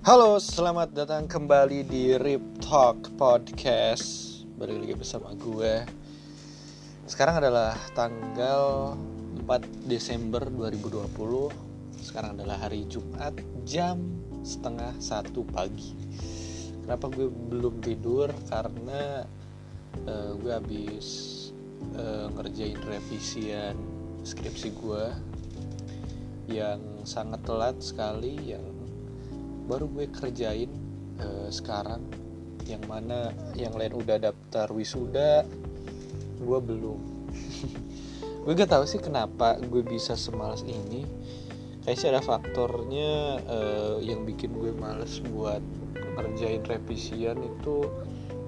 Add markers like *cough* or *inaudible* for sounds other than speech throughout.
Halo, selamat datang kembali di Rip Talk Podcast. Balik lagi bersama gue. Sekarang adalah tanggal 4 Desember 2020 Sekarang adalah hari Jumat jam setengah satu pagi. Kenapa gue belum tidur? Karena uh, gue habis uh, ngerjain revisian skripsi gue yang sangat telat sekali yang baru gue kerjain uh, sekarang. Yang mana yang lain udah daftar wisuda gue belum. *laughs* Gue gak tahu sih kenapa gue bisa semalas ini. Kayak sih ada faktornya uh, yang bikin gue males buat ngerjain revisian itu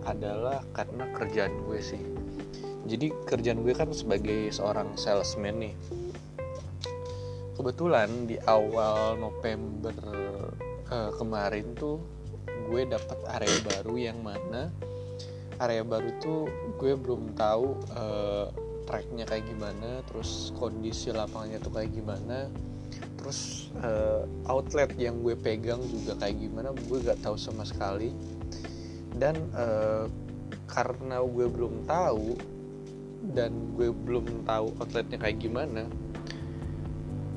adalah karena kerjaan gue sih. Jadi kerjaan gue kan sebagai seorang salesman nih. Kebetulan di awal November uh, kemarin tuh gue dapat area baru yang mana area baru tuh gue belum tahu uh, tracknya kayak gimana terus kondisi lapangannya tuh kayak gimana terus uh, outlet yang gue pegang juga kayak gimana gue gak tahu sama sekali. Dan uh, karena gue belum tahu dan gue belum tahu outletnya kayak gimana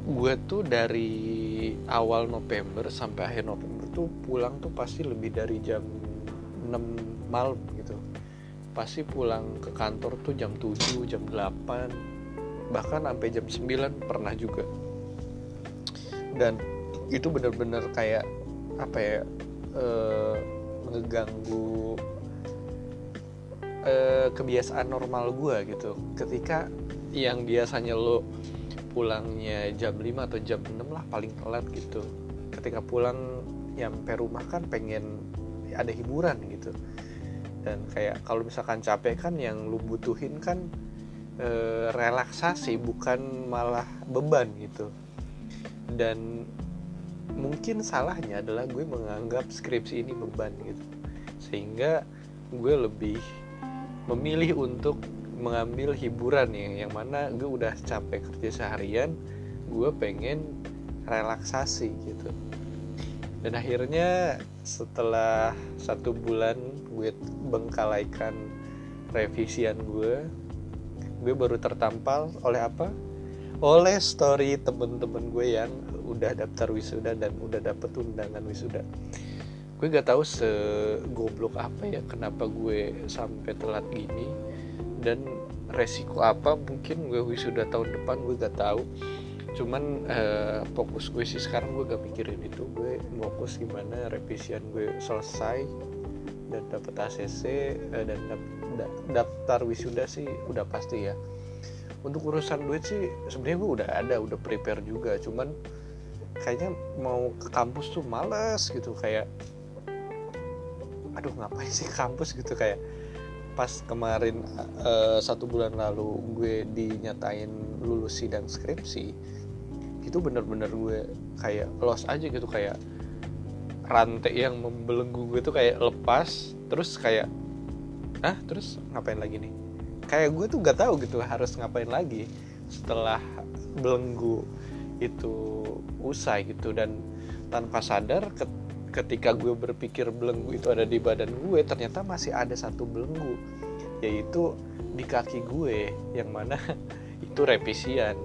gue tuh dari awal November sampai akhir November tuh pulang tuh pasti lebih dari jam 6 malam gitu. Pasti pulang ke kantor tuh jam 7 jam 8 bahkan sampai jam 9 pernah juga. Dan itu bener-bener kayak apa ya eh, ngeganggu eh, kebiasaan normal gue gitu. Ketika yang biasanya lo pulangnya jam 5 atau jam 6 lah paling telat gitu. Ketika pulang nyampe rumah kan pengen ada hiburan gitu. Dan kayak kalau misalkan capek kan yang lu butuhin kan e, relaksasi bukan malah beban gitu. Dan mungkin salahnya adalah gue menganggap skripsi ini beban gitu. Sehingga gue lebih memilih untuk mengambil hiburan ya yang mana gue udah capek kerja seharian gue pengen relaksasi gitu. Dan akhirnya setelah satu bulan gue bengkalaikan revisian gue gue baru tertampal oleh apa? Oleh story temen-temen gue yang udah daftar wisuda dan udah dapet undangan wisuda. Gue gak tahu segoblok apa ya kenapa gue sampai telat gini dan resiko apa mungkin gue wisuda tahun depan gue gak tahu. Cuman uh, fokus gue sih sekarang gue gak mikirin itu. Gue fokus gimana revisian gue selesai dan dapat ACC eh, dan daftar wisuda sih udah pasti ya. Untuk urusan duit sih sebenarnya gue udah ada udah prepare juga. Cuman kayaknya mau ke kampus tuh males gitu. Kayak aduh ngapain sih kampus? gitu. Kayak pas kemarin uh, satu bulan lalu gue dinyatain lulus sidang skripsi itu bener-bener gue kayak los aja gitu kayak rantai yang membelenggu gue tuh kayak lepas terus kayak ah terus ngapain lagi nih? Kayak gue tuh gak tahu gitu harus ngapain lagi setelah belenggu itu usai gitu dan tanpa sadar ketika gue berpikir belenggu itu ada di badan gue ternyata masih ada satu belenggu yaitu di kaki gue yang mana *laughs* itu revisian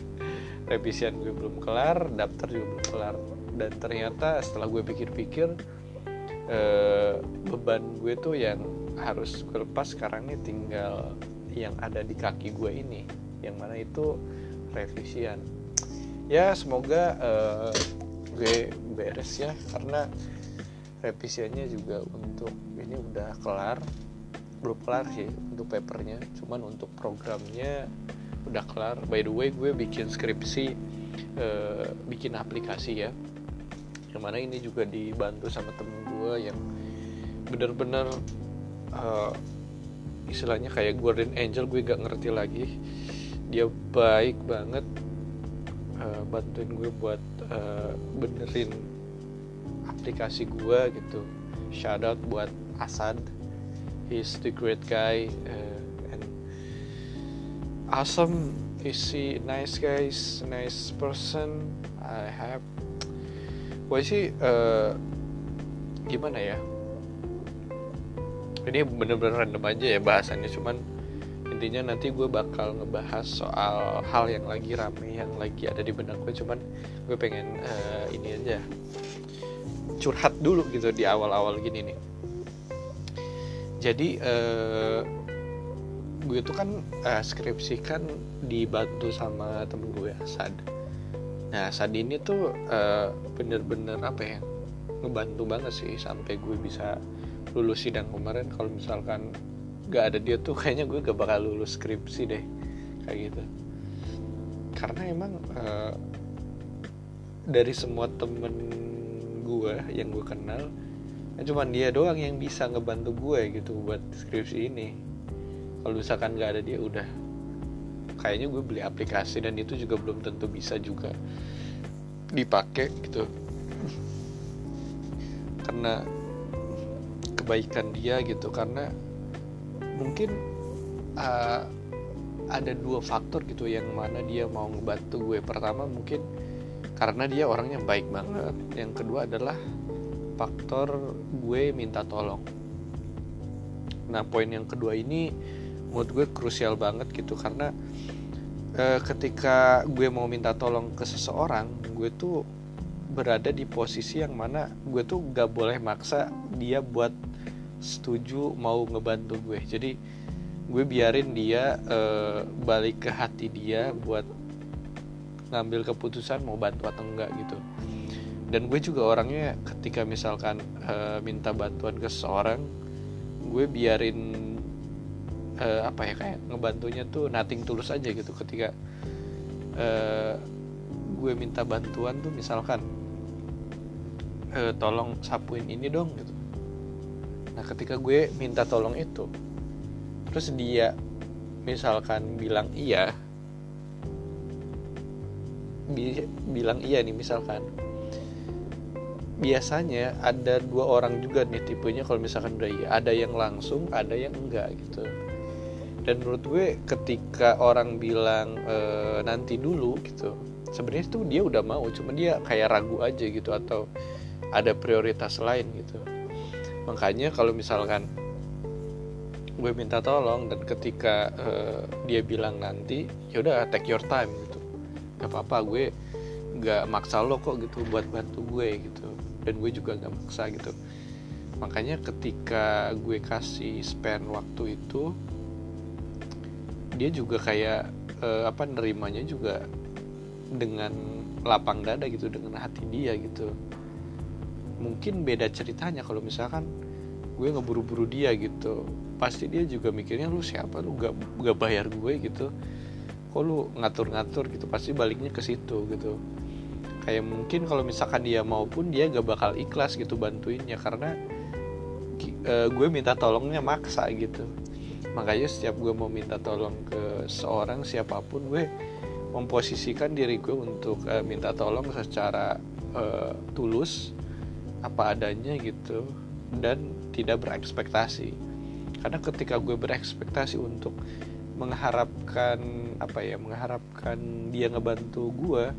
*laughs* revisian gue belum kelar daftar juga belum kelar. Dan ternyata setelah gue pikir-pikir eh, beban gue tuh yang harus gue lepas sekarang ini tinggal yang ada di kaki gue ini yang mana itu revisian ya semoga eh, gue beres ya karena revisiannya juga untuk ini udah kelar belum kelar sih untuk papernya. Cuman untuk programnya udah kelar. By the way gue bikin skripsi uh, bikin aplikasi ya yang mana ini juga dibantu sama temen gue yang bener-bener uh, istilahnya kayak Guardian Angel gue gak ngerti lagi. Dia baik banget uh, bantuin gue buat uh, benerin aplikasi gue gitu. Shout out buat Asad. He's the great guy uh, and awesome. Is he nice guys nice person. I have gue sih uh, gimana ya? Ini bener-bener random aja ya bahasannya cuman intinya nanti gue bakal ngebahas soal hal yang lagi rame yang lagi ada di benak gue. Cuman gue pengen uh, ini aja curhat dulu gitu di awal-awal gini nih. Jadi uh, gue tuh kan uh, skripsi kan dibantu sama temen gue Sad. Nah Sad ini tuh uh, bener-bener apa ya ngebantu banget sih sampai gue bisa lulus sidang kemarin. Kalau misalkan gak ada dia tuh kayaknya gue gak bakal lulus skripsi deh kayak gitu. Karena emang uh, dari semua temen gue yang gue kenal ya cuman dia doang yang bisa ngebantu gue gitu buat skripsi ini. Kalau misalkan gak ada dia udah. Kayaknya gue beli aplikasi dan itu juga belum tentu bisa juga dipakai gitu. Karena kebaikan dia gitu karena mungkin uh, ada dua faktor gitu yang mana dia mau ngebantu gue. Pertama mungkin karena dia orangnya baik banget. Yang kedua adalah faktor gue minta tolong. Nah poin yang kedua ini menurut gue krusial banget gitu karena uh, ketika gue mau minta tolong ke seseorang gue tuh berada di posisi yang mana gue tuh gak boleh maksa dia buat setuju mau ngebantu gue. Jadi gue biarin dia uh, balik ke hati dia buat ngambil keputusan mau bantu atau enggak gitu. Dan gue juga orangnya ketika misalkan uh, minta bantuan ke seseorang gue biarin uh, apa ya kayak ngebantunya tuh nating tulus aja gitu. Ketika uh, gue minta bantuan tuh misalkan tolong sapuin ini dong gitu nah ketika gue minta tolong itu terus dia misalkan bilang iya bi bilang iya nih misalkan biasanya ada dua orang juga nih tipenya kalau misalkan udah iya. Ada yang langsung ada yang enggak gitu. Dan menurut gue ketika orang bilang e, nanti dulu gitu sebenarnya tuh dia udah mau cuma dia kayak ragu aja gitu atau ada prioritas lain gitu makanya kalau misalkan gue minta tolong dan ketika uh, dia bilang nanti ya udah take your time gitu. Gak apa-apa gue gak maksa lo kok gitu buat bantu gue gitu. Dan gue juga gak maksa gitu. Makanya ketika gue kasih spend waktu itu dia juga kayak uh, apa nerimanya juga dengan lapang dada gitu dengan hati dia gitu mungkin beda ceritanya kalau misalkan gue ngeburu-buru dia gitu. Pasti dia juga mikirnya lu siapa? Lu gak, gak bayar gue gitu. Kok lu ngatur-ngatur gitu? Pasti baliknya ke situ gitu. Kayak mungkin kalau misalkan dia maupun dia gak bakal ikhlas gitu bantuinnya karena uh, gue minta tolongnya maksa gitu. Makanya setiap gue mau minta tolong ke seorang siapa pun gue memposisikan diri gue untuk uh, minta tolong secara uh, tulus apa adanya gitu dan tidak berekspektasi. Karena ketika gue berekspektasi untuk mengharapkan apa ya mengharapkan dia ngebantu gue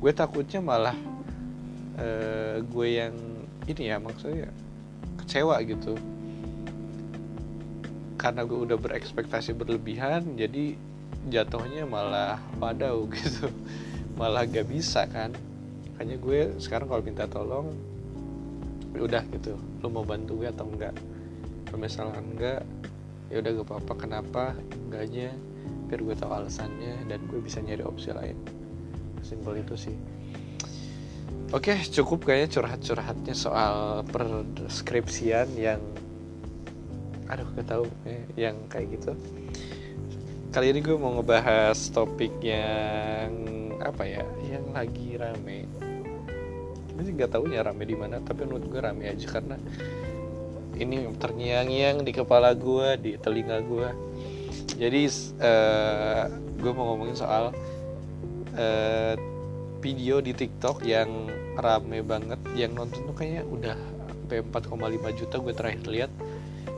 gue takutnya malah uh, gue yang ini ya maksudnya kecewa gitu. Karena gue udah berekspektasi berlebihan jadi jatuhnya malah padau *laughs* gitu. Malah gak bisa kan. Makanya gue sekarang kalau minta tolong udah gitu lo mau bantu gue atau enggak? Kalau misalnya enggak ya udah gak apa-apa kenapa? Enggaknya biar gue tahu alasannya dan gue bisa nyari opsi lain. Simpel itu sih. Oke cukup kayaknya curhat-curhatnya soal perskripsian yang aduh gak tahu ya, yang kayak gitu. Kali ini gue mau ngebahas topik yang apa ya yang lagi rame gue sih nggak tahu ya rame di mana tapi menurut gue rame aja karena ini terngiang-ngiang di kepala gue di telinga gue jadi uh, gue mau ngomongin soal uh, video di TikTok yang rame banget yang nonton tuh kayaknya udah sampai 4,5 juta gue terakhir lihat.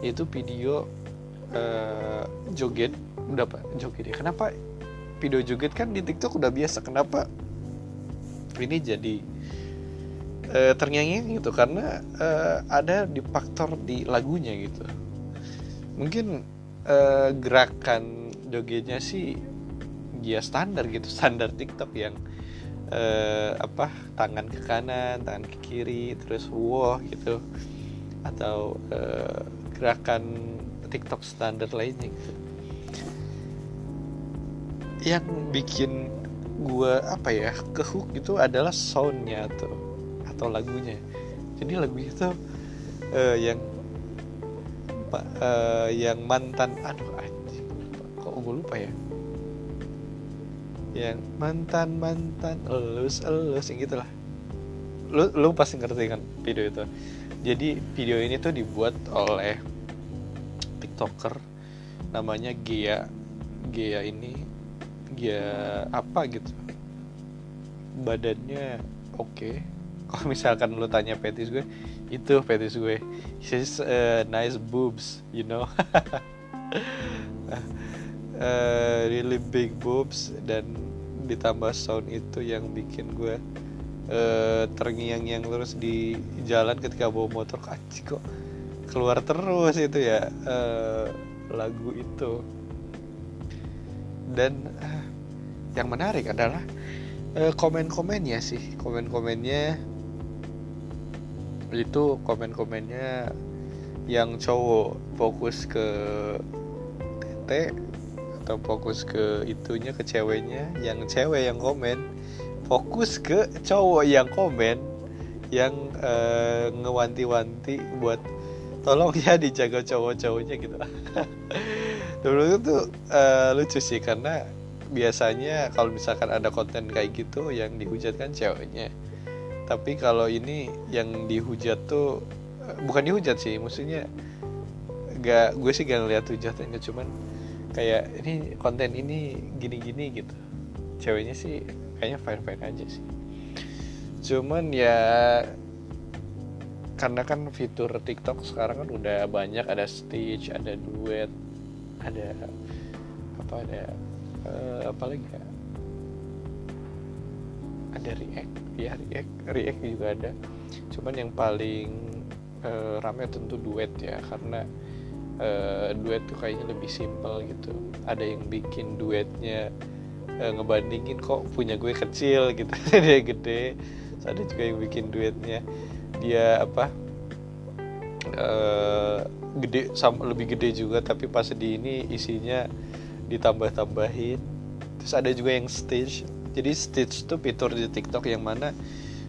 Itu video uh, joget. Udah apa joget ya? Kenapa video joget kan di TikTok udah biasa kenapa ini jadi uh, terngiang gitu karena uh, ada di faktor di lagunya gitu. Mungkin uh, gerakan jogetnya sih ya standar gitu standar TikTok yang uh, apa tangan ke kanan tangan ke kiri terus wow gitu. Atau uh, gerakan TikTok standar lainnya gitu. Yang bikin gue apa ya ke hook itu adalah soundnya atau atau lagunya. Jadi lagu itu uh, yang uh, yang mantan aduh anjing kok gue lupa ya? Yang mantan mantan elus elus yang gitulah. Lu lu pasti ngerti kan video itu. Jadi video ini tuh dibuat oleh tiktoker namanya Gia Gia ini ya apa gitu? Badannya oke. okay. Kalau misalkan lo tanya petis gue itu petis gue. She's uh, nice boobs you know. *laughs* Uh, really big boobs dan ditambah sound itu yang bikin gue uh, terngiang-ngiang terus di jalan ketika bawa motor. Kaci kok keluar terus itu ya uh, lagu itu. Dan uh, yang menarik adalah uh, komen-komennya sih. Komen-komennya itu komen-komennya yang cowok fokus ke tete atau fokus ke itunya ke ceweknya yang cewek yang komen fokus ke cowok yang komen yang uh, ngewanti-wanti buat tolong ya dijaga cowok-cowoknya gitu. Dulu itu uh, lucu sih karena biasanya kalau misalkan ada konten kayak gitu yang dihujatkan ceweknya tapi kalau ini yang dihujat tuh bukan dihujat sih maksudnya gak gue sih gak ngeliat hujatnya cuman kayak ini konten ini gini-gini gitu. Ceweknya sih kayaknya fine fine aja sih. Cuman ya karena kan fitur TikTok sekarang kan udah banyak ada stitch ada duet ada apa ada uh, apa lagi ya ada react. Ya react react juga ada. Cuman yang paling uh, rame tentu duet ya karena uh, duet tuh kayaknya lebih simpel gitu. Ada yang bikin duetnya uh, ngebandingin kok punya gue kecil gitu *laughs* dia gede. Ada juga yang bikin duetnya dia apa uh, gede sama lebih gede juga tapi pas di ini isinya ditambah-tambahin. Terus ada juga yang stage jadi stage itu fitur di TikTok yang mana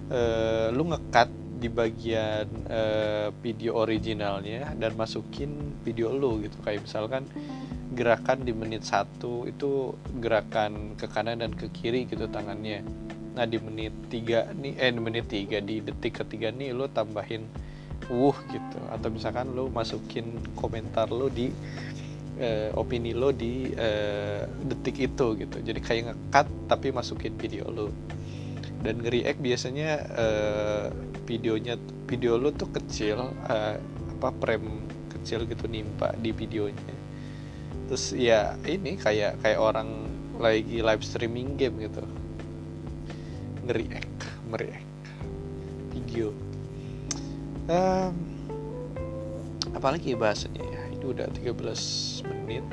uh, lu ngekat di bagian uh, video originalnya dan masukin video lu gitu. Kayak misalkan gerakan di menit satu itu gerakan ke kanan dan ke kiri gitu tangannya. Nah di menit tiga nih eh di menit tiga di detik ketiga nih lu tambahin wuh gitu. Atau misalkan lu masukin komentar lu di uh, opini lo di uh, detik itu gitu. Jadi kayak ngekat tapi masukin video lo. Dan nge-react biasanya uh, videonya video lo tuh kecil uh, apa frame kecil gitu nimpa di videonya. Terus ya ini kayak kayak orang lagi live streaming game gitu. Nge-react video. Um, apalagi bahasanya ya udah 13 menit.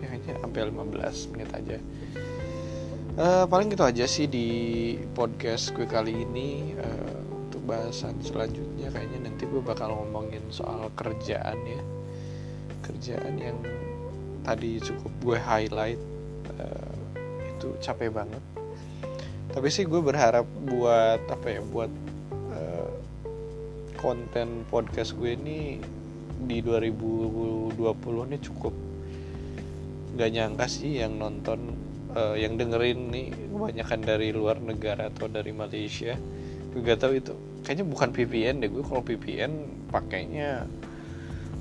Ya hanya sampai 15 menit aja. Uh, paling gitu aja sih di podcast gue kali ini uh, untuk bahasan selanjutnya kayaknya nanti gue bakal ngomongin soal kerjaan ya. Kerjaan yang tadi cukup gue highlight uh, itu capek banget. Tapi sih gue berharap buat apa ya buat konten podcast gue ini di 2020 ini cukup. Gak nyangka sih yang nonton uh, yang dengerin nih kebanyakan dari luar negara atau dari Malaysia. Gue gak tahu itu. Kayaknya bukan VPN deh gue kalau VPN pakainya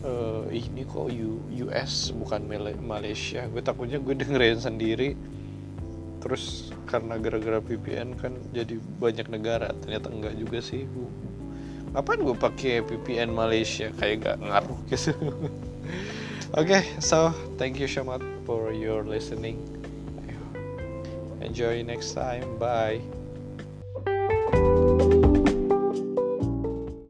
uh, ini kok US bukan Malaysia. Gue takutnya gue dengerin sendiri. Terus karena gara-gara VPN kan jadi banyak negara. Ternyata enggak juga sih ngapain gue pakai VPN Malaysia? Kayak gak ngaruh gitu. *laughs* Oke okay, so thank you so much for your listening. Enjoy next time. Bye